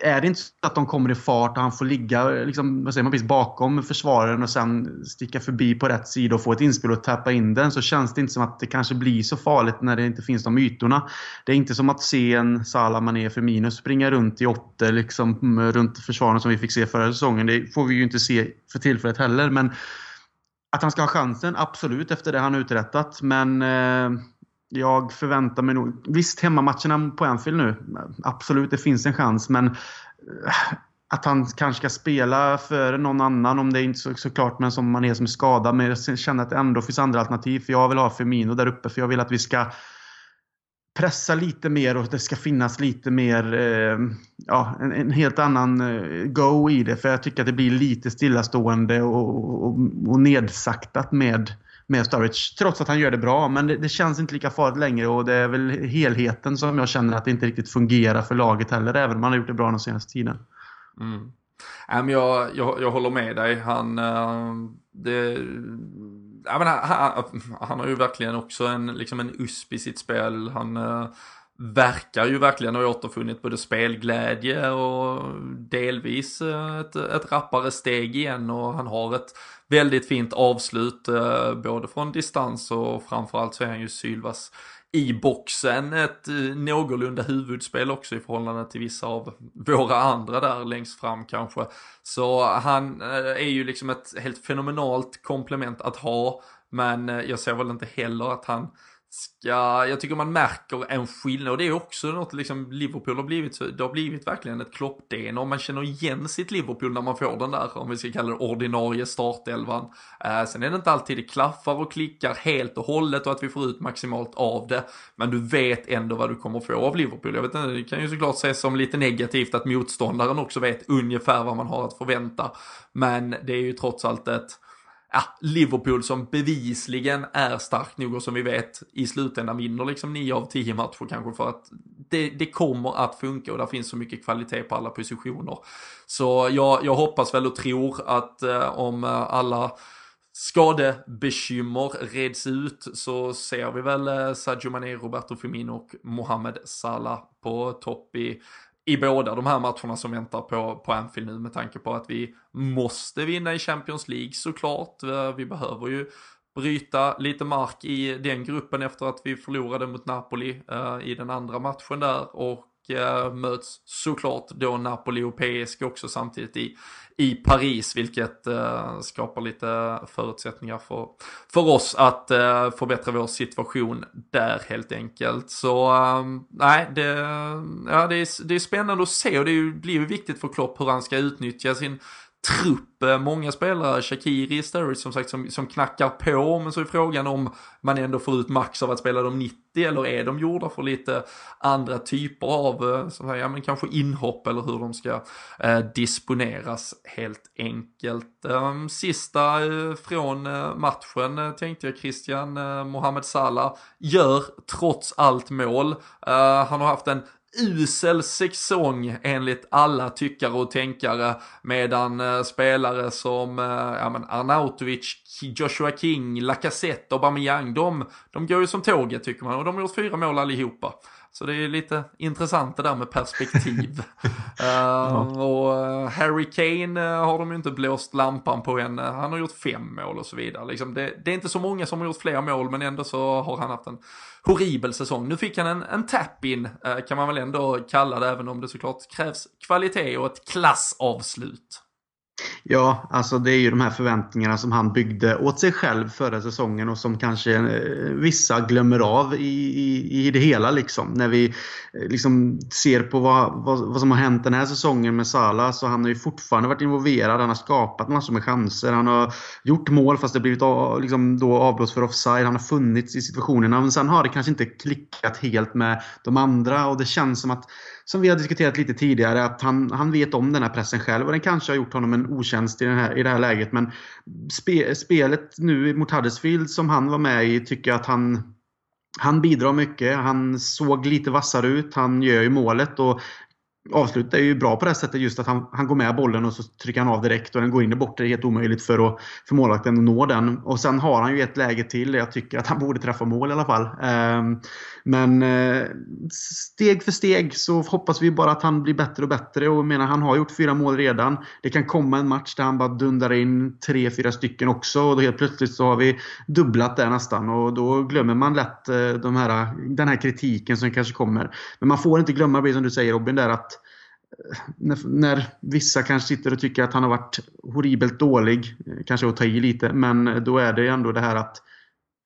är det inte så att de kommer i fart och han får ligga liksom, vad säger man, bakom försvararen och sen sticka förbi på rätt sida och få ett inspel och tappa in den så känns det inte som att det kanske blir så farligt när det inte finns de ytorna. Det är inte som att se en Salah, Mané, Firmino springa runt i åtta liksom, runt försvaren som vi fick se förra säsongen. Det får vi ju inte se för tillfället heller. Men att han ska ha chansen, absolut, efter det han uträttat. Men eh, jag förväntar mig nog... Visst, hemmamatcherna på Anfield nu. Absolut, det finns en chans. Men eh, att han kanske ska spela för någon annan, om det är inte så, såklart, men som man är som är skadad. Men jag känner att det ändå finns andra alternativ. För jag vill ha Firmino där uppe, för jag vill att vi ska pressa lite mer och det ska finnas lite mer, eh, ja, en, en, helt annan eh, go i det. För jag tycker att det blir lite stillastående och, och, och nedsaktat med, med Sturridge. Trots att han gör det bra, men det, det, känns inte lika farligt längre och det är väl helheten som jag känner att det inte riktigt fungerar för laget heller, även om han har gjort det bra den senaste tiden. Mm. Jag, jag, jag håller med dig. Han, äh, det, ja, men han, han, har ju verkligen också en, liksom en USP i sitt spel. Han äh, verkar ju verkligen ha återfunnit både spelglädje och delvis eh, ett, ett rappare steg igen och han har ett väldigt fint avslut eh, både från distans och framförallt så är han ju Sylvas i boxen ett eh, någorlunda huvudspel också i förhållande till vissa av våra andra där längst fram kanske. Så han eh, är ju liksom ett helt fenomenalt komplement att ha, men jag ser väl inte heller att han ska, jag tycker man märker en skillnad och det är också något liksom Liverpool har blivit, det har blivit verkligen ett klopp och man känner igen sitt Liverpool när man får den där, om vi ska kalla det ordinarie startelvan. Eh, sen är det inte alltid det klaffar och klickar helt och hållet och att vi får ut maximalt av det, men du vet ändå vad du kommer få av Liverpool. Jag vet inte, det kan ju såklart ses som lite negativt att motståndaren också vet ungefär vad man har att förvänta, men det är ju trots allt ett ja, Liverpool som bevisligen är starkt nog och som vi vet i slutändan vinner liksom 9 av 10 matcher kanske för att det, det kommer att funka och där finns så mycket kvalitet på alla positioner. Så jag, jag hoppas väl och tror att eh, om eh, alla skadebekymmer reds ut så ser vi väl eh, Sadio Mané, Roberto Firmino och Mohamed Salah på topp i i båda de här matcherna som väntar på, på Anfield nu med tanke på att vi måste vinna i Champions League såklart. Vi behöver ju bryta lite mark i den gruppen efter att vi förlorade mot Napoli uh, i den andra matchen där och Eh, möts såklart då Napoli och PSG också samtidigt i, i Paris, vilket eh, skapar lite förutsättningar för, för oss att eh, förbättra vår situation där helt enkelt. Så eh, nej, det, ja, det, är, det är spännande att se och det blir ju viktigt för Klopp hur han ska utnyttja sin trupp, många spelare, Shakiri, Sturridge som sagt som, som knackar på, men så är frågan om man ändå får ut max av att spela dem 90 eller är de gjorda för lite andra typer av, eh, så här, ja men kanske inhopp eller hur de ska eh, disponeras helt enkelt. Eh, sista eh, från eh, matchen eh, tänkte jag Christian, eh, Mohamed Salah gör trots allt mål. Eh, han har haft en usel säsong enligt alla tyckare och tänkare medan eh, spelare som eh, ja, men Arnautovic, Joshua King, Lacazette Aubameyang de, de går ju som tåget tycker man och de har gjort fyra mål allihopa. Så det är lite intressant det där med perspektiv. uh, och uh, Harry Kane uh, har de ju inte blåst lampan på än. Han har gjort fem mål och så vidare. Liksom det, det, är inte så många som har gjort fler mål men ändå så har han haft en horribel säsong. Nu fick han en, en tap-in kan man väl ändå kalla det även om det såklart krävs kvalitet och ett klassavslut. Ja, alltså det är ju de här förväntningarna som han byggde åt sig själv förra säsongen och som kanske eh, vissa glömmer av i, i, i det hela. Liksom. När vi eh, liksom ser på vad, vad, vad, som har hänt den här säsongen med Salah så han har ju fortfarande varit involverad. Han har skapat massor med chanser. Han har gjort mål fast det blivit liksom, då avblåst för offside. Han har funnits i situationerna. Men sen har det kanske inte klickat helt med de andra och det känns som att som vi har diskuterat lite tidigare, att han, han vet om den här pressen själv och den kanske har gjort honom en otjänst i, den här, i det här läget. Men spe, spelet nu mot Huddersfield som han var med i tycker jag att han han bidrar mycket. Han såg lite vassare ut. Han gör ju målet och avslutet är ju bra på det sättet just att han, han går med bollen och så trycker han av direkt och den går in i bortre. Det är helt omöjligt för, att, för målvakten att nå den. Och sen har han ju ett läge till där jag tycker att han borde träffa mål i alla fall. Ehm, men eh, steg för steg så hoppas vi bara att han blir bättre och bättre. Och jag menar, han har gjort fyra mål redan. Det kan komma en match där han bara dundrar in tre, fyra stycken också. Och då helt plötsligt så har vi dubblat det nästan. Och då glömmer man lätt eh, de här, den här kritiken som kanske kommer. Men man får inte glömma, som du säger Robin, där att när, när, vissa kanske sitter och tycker att han har varit horribelt dålig, eh, kanske att ta i lite, men då är det ändå det här att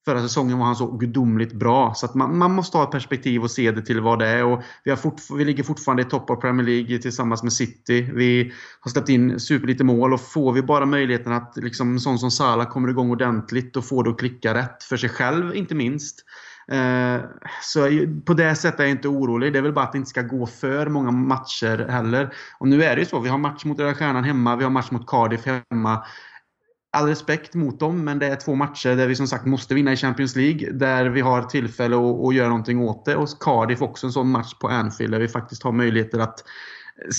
Förra säsongen var han så gudomligt bra. Så att man, man måste ha ett perspektiv och se det till vad det är. Och vi, har fort, vi ligger fortfarande i topp av Premier League tillsammans med City. Vi har släppt in superlite mål och får vi bara möjligheten att liksom, sån som Salah kommer igång ordentligt och får det att klicka rätt för sig själv inte minst. Eh, så på det sättet är jag inte orolig. Det är väl bara att det inte ska gå för många matcher heller. Och nu är det ju så. Vi har match mot Röda Stjärnan hemma. Vi har match mot Cardiff hemma. All respekt mot dem, men det är två matcher där vi som sagt måste vinna i Champions League. Där vi har tillfälle att, att göra någonting åt det. Och Cardiff också en sån match på Anfield där vi faktiskt har möjligheter att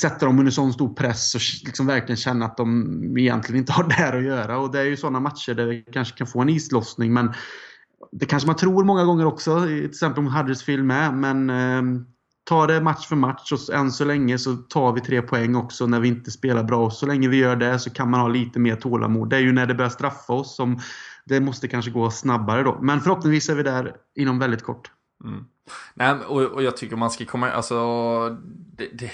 sätta dem under sån stor press och liksom verkligen känna att de egentligen inte har där att göra. Och det är ju sådana matcher där vi kanske kan få en islossning. Men det kanske man tror många gånger också, till exempel mot Huddersfield med. Men eh, ta det match för match och än så länge så tar vi tre poäng också när vi inte spelar bra. Och så länge vi gör det så kan man ha lite mer tålamod. Det är ju när det börjar straffa oss som det måste kanske gå snabbare då. Men förhoppningsvis är vi där inom väldigt kort. Mm. Nej, och, och jag tycker man ska komma, alltså det, det,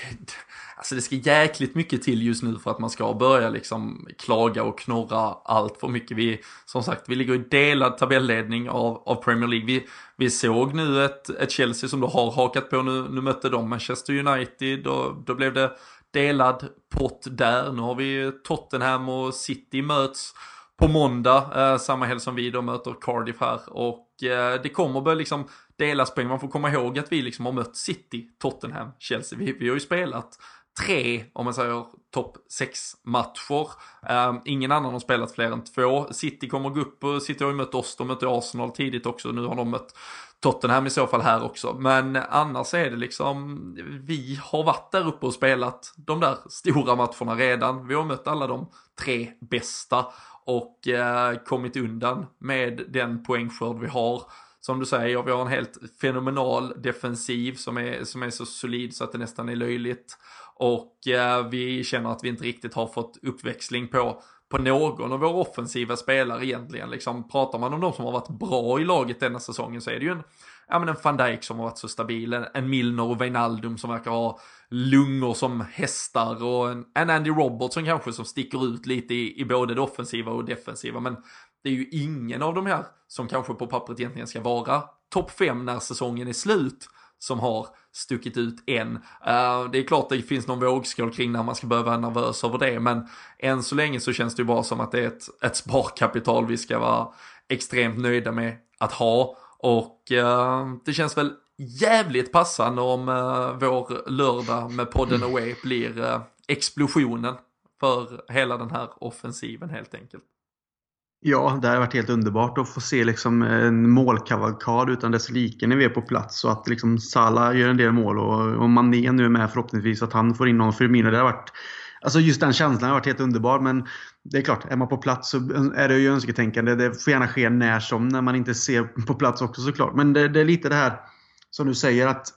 Alltså det ska jäkligt mycket till just nu för att man ska börja liksom klaga och knorra allt för mycket. Vi, som sagt, vi ligger i delad tabelledning av, av Premier League. Vi, vi såg nu ett, ett Chelsea som då har hakat på nu, nu mötte de Manchester United och då blev det delad pott där. Nu har vi Tottenham och City möts på måndag, eh, samma helg som vi då möter Cardiff här och eh, det kommer börja liksom delas poäng. Man får komma ihåg att vi liksom har mött City, Tottenham, Chelsea. Vi, vi har ju spelat tre, om man säger topp 6 matcher. Um, ingen annan har spelat fler än två. City kommer gå upp och City har ju mött oss, de mötte Arsenal tidigt också. Nu har de mött Tottenham i så fall här också. Men annars är det liksom, vi har varit där uppe och spelat de där stora matcherna redan. Vi har mött alla de tre bästa och eh, kommit undan med den poängskörd vi har. Som du säger, vi har en helt fenomenal defensiv som är, som är så solid så att det nästan är löjligt. Och eh, vi känner att vi inte riktigt har fått uppväxling på, på någon av våra offensiva spelare egentligen. Liksom, pratar man om de som har varit bra i laget denna säsongen så är det ju en, ja, men en van Dijk som har varit så stabil, en, en Milner och Wijnaldum som verkar ha lungor som hästar och en, en Andy Robertson kanske som sticker ut lite i, i både det offensiva och defensiva. Men det är ju ingen av de här som kanske på pappret egentligen ska vara topp 5 när säsongen är slut som har stuckit ut än. Uh, det är klart det finns någon vågskål kring när man ska börja vara nervös över det, men än så länge så känns det ju bara som att det är ett, ett sparkapital vi ska vara extremt nöjda med att ha. Och uh, det känns väl jävligt passande om uh, vår lördag med podden Away blir explosionen för hela den här offensiven helt enkelt. Ja, det har varit helt underbart att få se liksom en målkavalkad utan dess like när vi är på plats. Och att liksom Salah gör en del mål och, och Mané nu är med förhoppningsvis att han får in någon Firmino. Det har varit, alltså just den känslan har varit helt underbar. Men det är klart, är man på plats så är det ju önsketänkande. Det får gärna ske när som, när man inte ser på plats också såklart. Men det, det är lite det här som du säger att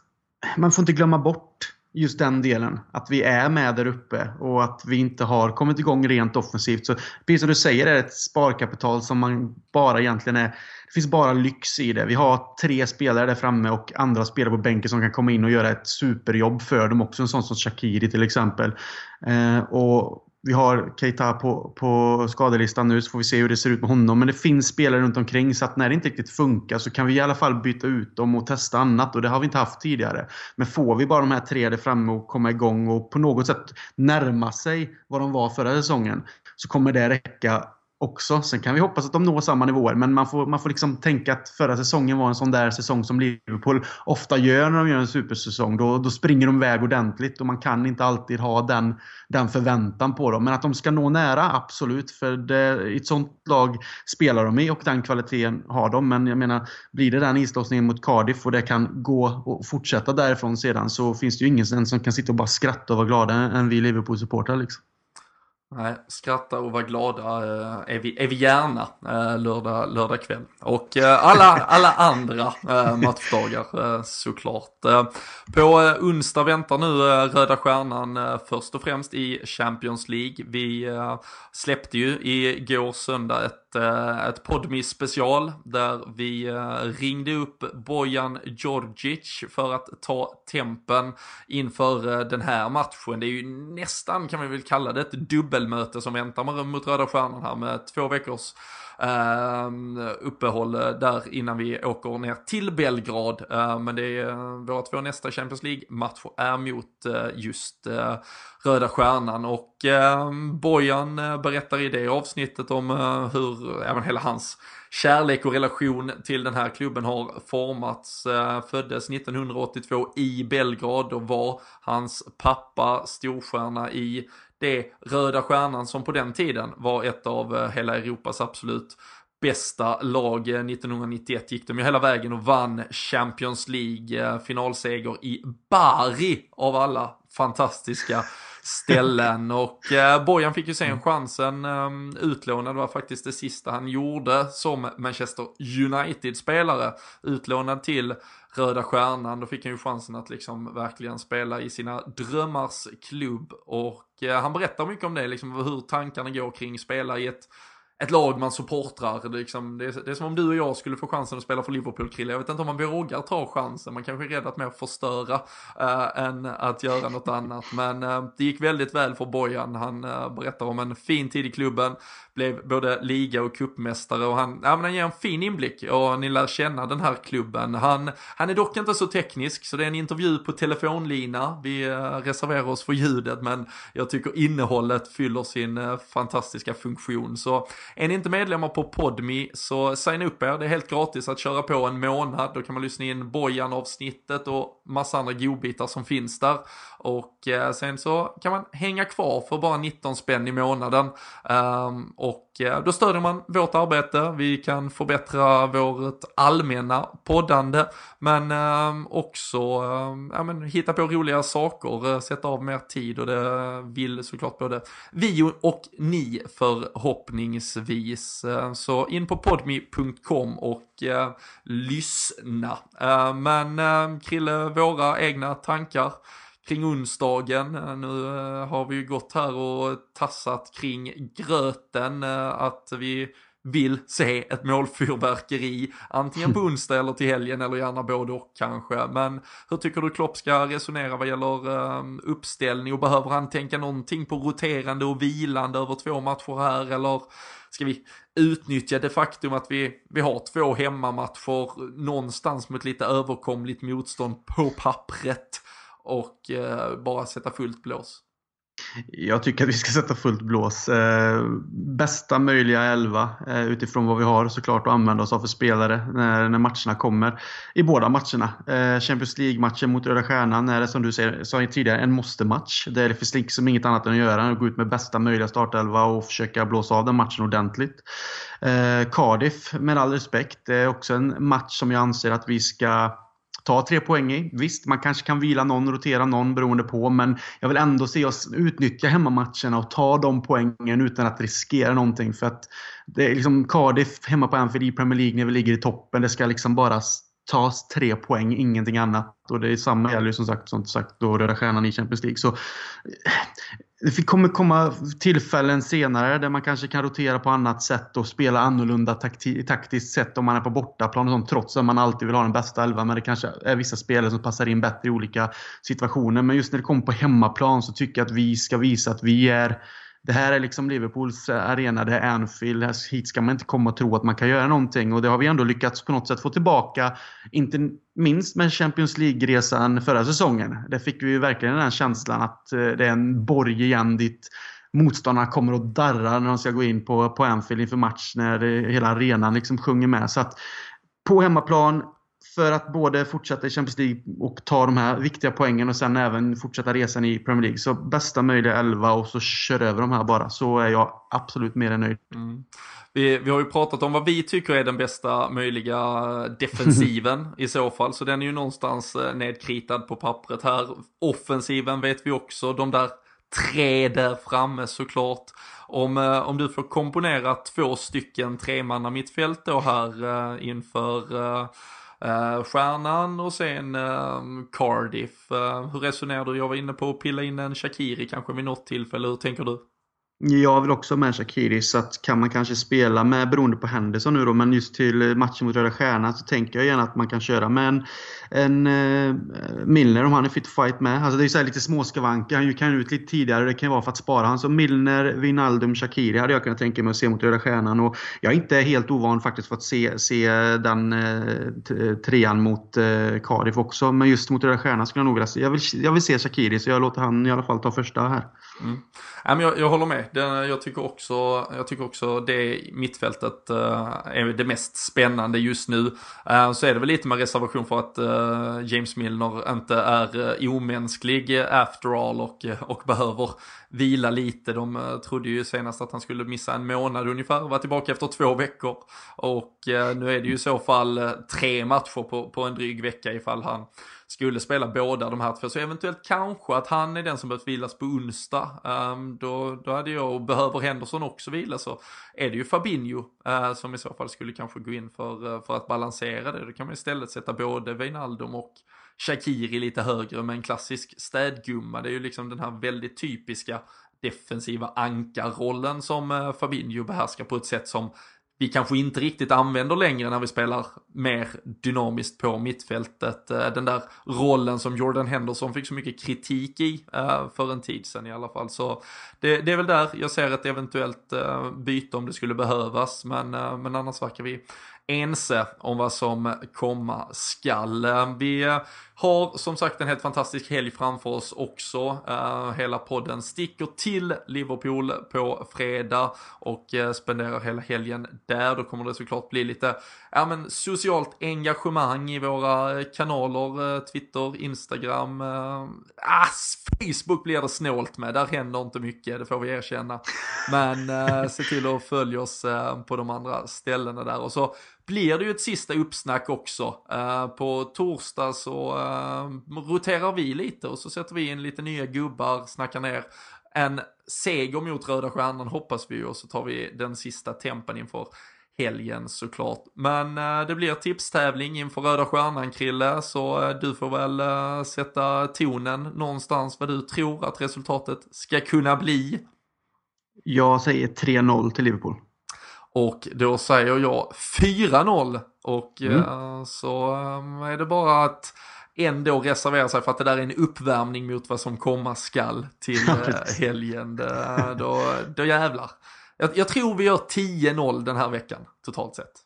man får inte glömma bort just den delen. Att vi är med där uppe och att vi inte har kommit igång rent offensivt. Så precis som du säger är det ett sparkapital som man bara egentligen är... Det finns bara lyx i det. Vi har tre spelare där framme och andra spelare på bänken som kan komma in och göra ett superjobb för dem också. En sån som Shakiri till exempel. Eh, och vi har Keita på, på skadelistan nu så får vi se hur det ser ut med honom. Men det finns spelare runt omkring så att när det inte riktigt funkar så kan vi i alla fall byta ut dem och testa annat. Och det har vi inte haft tidigare. Men får vi bara de här tre där framme och komma igång och på något sätt närma sig vad de var förra säsongen så kommer det räcka också. Sen kan vi hoppas att de når samma nivåer, men man får, man får liksom tänka att förra säsongen var en sån där säsong som Liverpool ofta gör när de gör en supersäsong. Då, då springer de iväg ordentligt och man kan inte alltid ha den, den förväntan på dem. Men att de ska nå nära, absolut. För det, i ett sånt lag spelar de i och den kvaliteten har de. Men jag menar, blir det den islossningen mot Cardiff och det kan gå och fortsätta därifrån sedan så finns det ju ingen som kan sitta och bara skratta och vara glada än vi Liverpool-supportrar. Liksom. Nej, skratta och vara glada eh, är, vi, är vi gärna eh, lördag, lördag kväll. Och eh, alla, alla andra matchdagar såklart. På onsdag väntar nu Röda Stjärnan först och främst i Champions League. Vi släppte ju igår söndag ett ett eh, podmi special där vi eh, ringde upp Bojan Djordjic för att ta tempen inför eh, den här matchen. Det är ju nästan, kan vi väl kalla det, ett dubbelmöte som väntar mot Röda Stjärnan här med två veckors Ehm, uppehåll eh, där innan vi åker ner till Belgrad. Ehm, men det är eh, våra två nästa Champions League-matcher är mot eh, just Röda Stjärnan och ehm, Bojan berättar i det avsnittet om hur även hela hans kärlek och relation till den här klubben har formats. Föddes 1982 i Belgrad och var hans pappa storstjärna i det Röda Stjärnan som på den tiden var ett av eh, hela Europas absolut bästa lag. 1991 gick de ju hela vägen och vann Champions League eh, finalseger i Bari av alla fantastiska ställen och eh, Bojan fick ju sen chansen eh, utlånad, det var faktiskt det sista han gjorde som Manchester United-spelare, utlånad till Röda Stjärnan, då fick han ju chansen att liksom verkligen spela i sina drömmars klubb och eh, han berättar mycket om det, liksom hur tankarna går kring spela i ett ett lag man supportrar. Liksom, det, är, det är som om du och jag skulle få chansen att spela för Liverpool, Krille. Jag vet inte om man vågar ta chansen. Man kanske är rädd att mer förstöra äh, än att göra något annat. Men äh, det gick väldigt väl för Bojan. Han äh, berättar om en fin tid i klubben blev både liga och kuppmästare och han, ja, men han ger en fin inblick och ni lär känna den här klubben. Han, han är dock inte så teknisk så det är en intervju på telefonlina. Vi eh, reserverar oss för ljudet men jag tycker innehållet fyller sin eh, fantastiska funktion. Så är ni inte medlemmar på Podmi så signa upp er. Det är helt gratis att köra på en månad. Då kan man lyssna in Bojan-avsnittet och massa andra godbitar som finns där. Och eh, sen så kan man hänga kvar för bara 19 spänn i månaden. Um, och eh, då stödjer man vårt arbete, vi kan förbättra vårt allmänna poddande, men eh, också eh, ja, men, hitta på roliga saker, eh, sätta av mer tid och det vill såklart både vi och ni förhoppningsvis. Ehm, så in på podmi.com och eh, lyssna. Eh, men eh, Krille, våra egna tankar kring onsdagen. Eh, nu eh, har vi ju gått här och tassat kring gröten, eh, att vi vill se ett målfyrverkeri, antingen på onsdag eller till helgen eller gärna både och kanske. Men hur tycker du Klopp ska resonera vad gäller uppställning och behöver han tänka någonting på roterande och vilande över två matcher här eller ska vi utnyttja det faktum att vi, vi har två hemmamatcher någonstans mot lite överkomligt motstånd på pappret och eh, bara sätta fullt blås? Jag tycker att vi ska sätta fullt blås. Eh, bästa möjliga elva eh, utifrån vad vi har såklart att använda oss av för spelare när, när matcherna kommer. I båda matcherna. Eh, Champions League-matchen mot Röda Stjärnan är det som du säger, sa tidigare en måste-match. Det finns liksom inget annat än att göra än att gå ut med bästa möjliga startelva och försöka blåsa av den matchen ordentligt. Eh, Cardiff, med all respekt, är också en match som jag anser att vi ska ta tre poäng i. Visst, man kanske kan vila någon, rotera någon beroende på, men jag vill ändå se oss utnyttja hemmamatcherna och ta de poängen utan att riskera någonting. För att det är liksom Cardiff hemma på Anfield i Premier League när vi ligger i toppen. Det ska liksom bara tas tre poäng, ingenting annat. Och det är samma gäller ju som sagt, som sagt då Röda Stjärnan i Champions League. Så det kommer komma tillfällen senare där man kanske kan rotera på annat sätt och spela annorlunda takti taktiskt sett om man är på bortaplan och sånt, trots att man alltid vill ha den bästa elvan. Men det kanske är vissa spelare som passar in bättre i olika situationer. Men just när det kommer på hemmaplan så tycker jag att vi ska visa att vi är det här är liksom Liverpools eh, arena, det är Anfield. Hit ska man inte komma och tro att man kan göra någonting. Och det har vi ändå lyckats på något sätt få tillbaka. Inte minst med Champions League-resan förra säsongen. Där fick vi ju verkligen den känslan att eh, det är en borg igen dit motståndarna kommer att darra när de ska gå in på, på Anfield inför match när eh, hela arenan liksom sjunger med. Så att på hemmaplan, för att både fortsätta i Champions League och ta de här viktiga poängen och sen även fortsätta resan i Premier League. Så bästa möjliga elva och så kör över de här bara. Så är jag absolut mer än nöjd. Mm. Vi, vi har ju pratat om vad vi tycker är den bästa möjliga defensiven i så fall. Så den är ju någonstans eh, nedkritad på pappret här. Offensiven vet vi också. De där tre där framme såklart. Om, eh, om du får komponera två stycken tremanna mittfält då här uh, inför uh, Stjärnan och sen uh, Cardiff. Eh, hur resonerar du? Jag var inne på att pilla in en Shakiri kanske vid något tillfälle. Hur tänker du? Jag vill också med Shakiri, så att kan man kanske spela med, beroende på Henderson nu då, men just till matchen mot Röda Stjärnan så tänker jag gärna att man kan köra med en, en eh, Milner om han är fit fight med. Alltså det är så lite småskavanker, han kan ut lite tidigare, det kan ju vara för att spara han. Så Milner, Wijnaldum, Shakiri hade jag kunnat tänka mig att se mot Röda Stjärnan. Och jag är inte helt ovan faktiskt för att se, se den eh, trean mot eh, Cardiff också. Men just mot Röda Stjärnan skulle jag nog vilja se. Jag vill, jag vill se Shakiri, så jag låter han i alla fall ta första här. Mm. Ja, men jag, jag håller med. Det, jag, tycker också, jag tycker också det mittfältet uh, är det mest spännande just nu. Uh, så är det väl lite med reservation för att uh, James Milner inte är omänsklig after all och, och behöver vila lite. De eh, trodde ju senast att han skulle missa en månad ungefär, vara tillbaka efter två veckor. Och eh, nu är det ju i så fall eh, tre matcher på, på en dryg vecka ifall han skulle spela båda de här två. Så eventuellt kanske att han är den som behövt vilas på onsdag. Um, då, då hade jag, och behöver Henderson också vila så är det ju Fabinho uh, som i så fall skulle kanske gå in för, uh, för att balansera det. Då kan man istället sätta både Wijnaldum och Shakiri lite högre med en klassisk städgumma. Det är ju liksom den här väldigt typiska defensiva ankarrollen som eh, Fabinho behärskar på ett sätt som vi kanske inte riktigt använder längre när vi spelar mer dynamiskt på mittfältet. Eh, den där rollen som Jordan Henderson fick så mycket kritik i eh, för en tid sedan i alla fall. Så det, det är väl där jag ser ett eventuellt byte om det skulle behövas. Men, men annars verkar vi ense om vad som komma skall. Vi har som sagt en helt fantastisk helg framför oss också. Uh, hela podden sticker till Liverpool på fredag och uh, spenderar hela helgen där. Då kommer det såklart bli lite ja, men, socialt engagemang i våra eh, kanaler, uh, Twitter, Instagram. Uh, ah, Facebook blir det snålt med, där händer inte mycket, det får vi erkänna. Men uh, se till att följa oss på de andra ställena där. Och så blir det ju ett sista uppsnack också. Eh, på torsdag så uh, roterar vi lite och så sätter vi in lite nya gubbar, snackar ner en seger mot Röda Stjärnan hoppas vi ju och så tar vi den sista tempen inför helgen såklart. Men uh, det blir tipstävling inför Röda Stjärnan Krille, så uh, du får väl uh, sätta tonen någonstans vad du tror att resultatet ska kunna bli. Jag säger 3-0 till Liverpool. Och då säger jag 4-0 och mm. så är det bara att ändå reservera sig för att det där är en uppvärmning mot vad som komma skall till eh, helgen. då, då jävlar. Jag, jag tror vi gör 10-0 den här veckan totalt sett.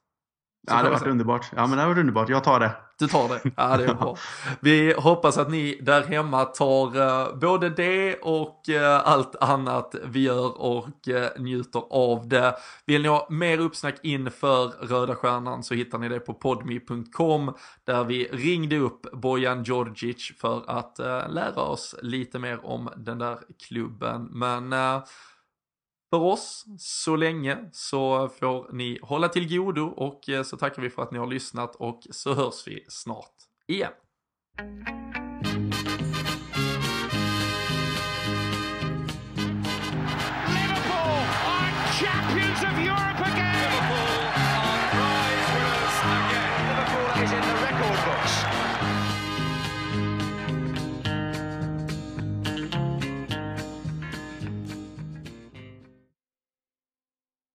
Så ja, det varit underbart. Ja, men det varit underbart. Jag tar det. Du tar det? Ja, det är bra. Vi hoppas att ni där hemma tar uh, både det och uh, allt annat vi gör och uh, njuter av det. Vill ni ha mer uppsnack inför Röda Stjärnan så hittar ni det på podme.com där vi ringde upp Bojan Djordjic för att lära oss lite mer om den där klubben. Men för oss så länge så får ni hålla till godo och eh, så tackar vi för att ni har lyssnat och så hörs vi snart igen.